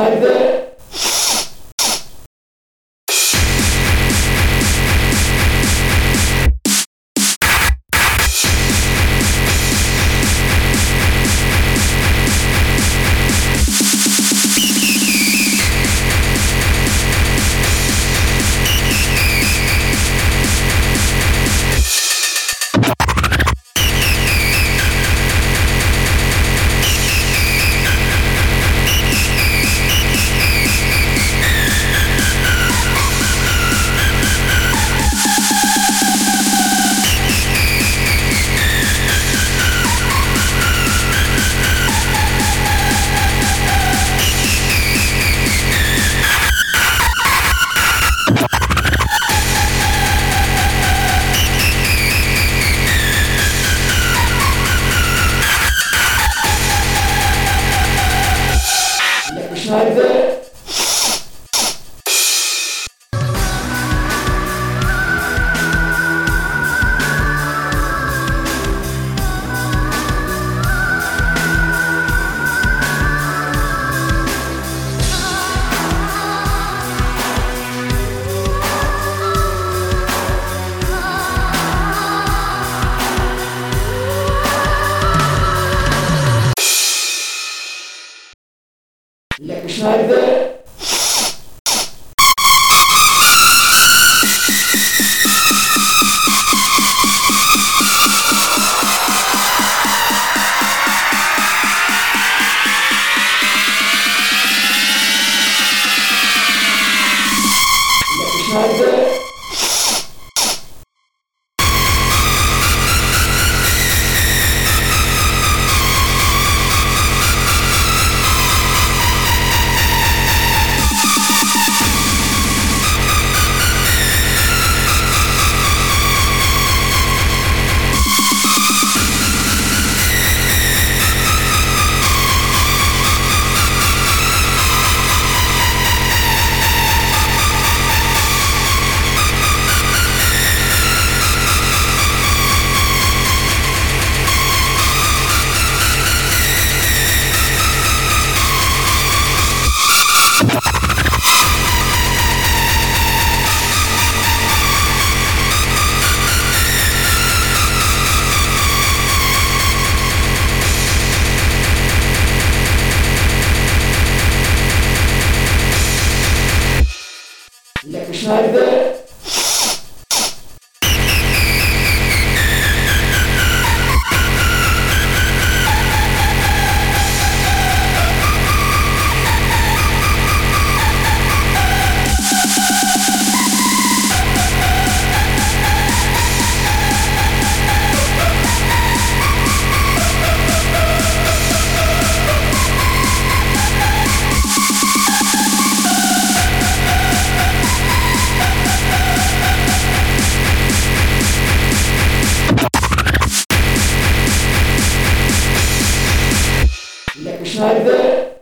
잘 돼. Leckscheibe. Leckscheibe. Schneider.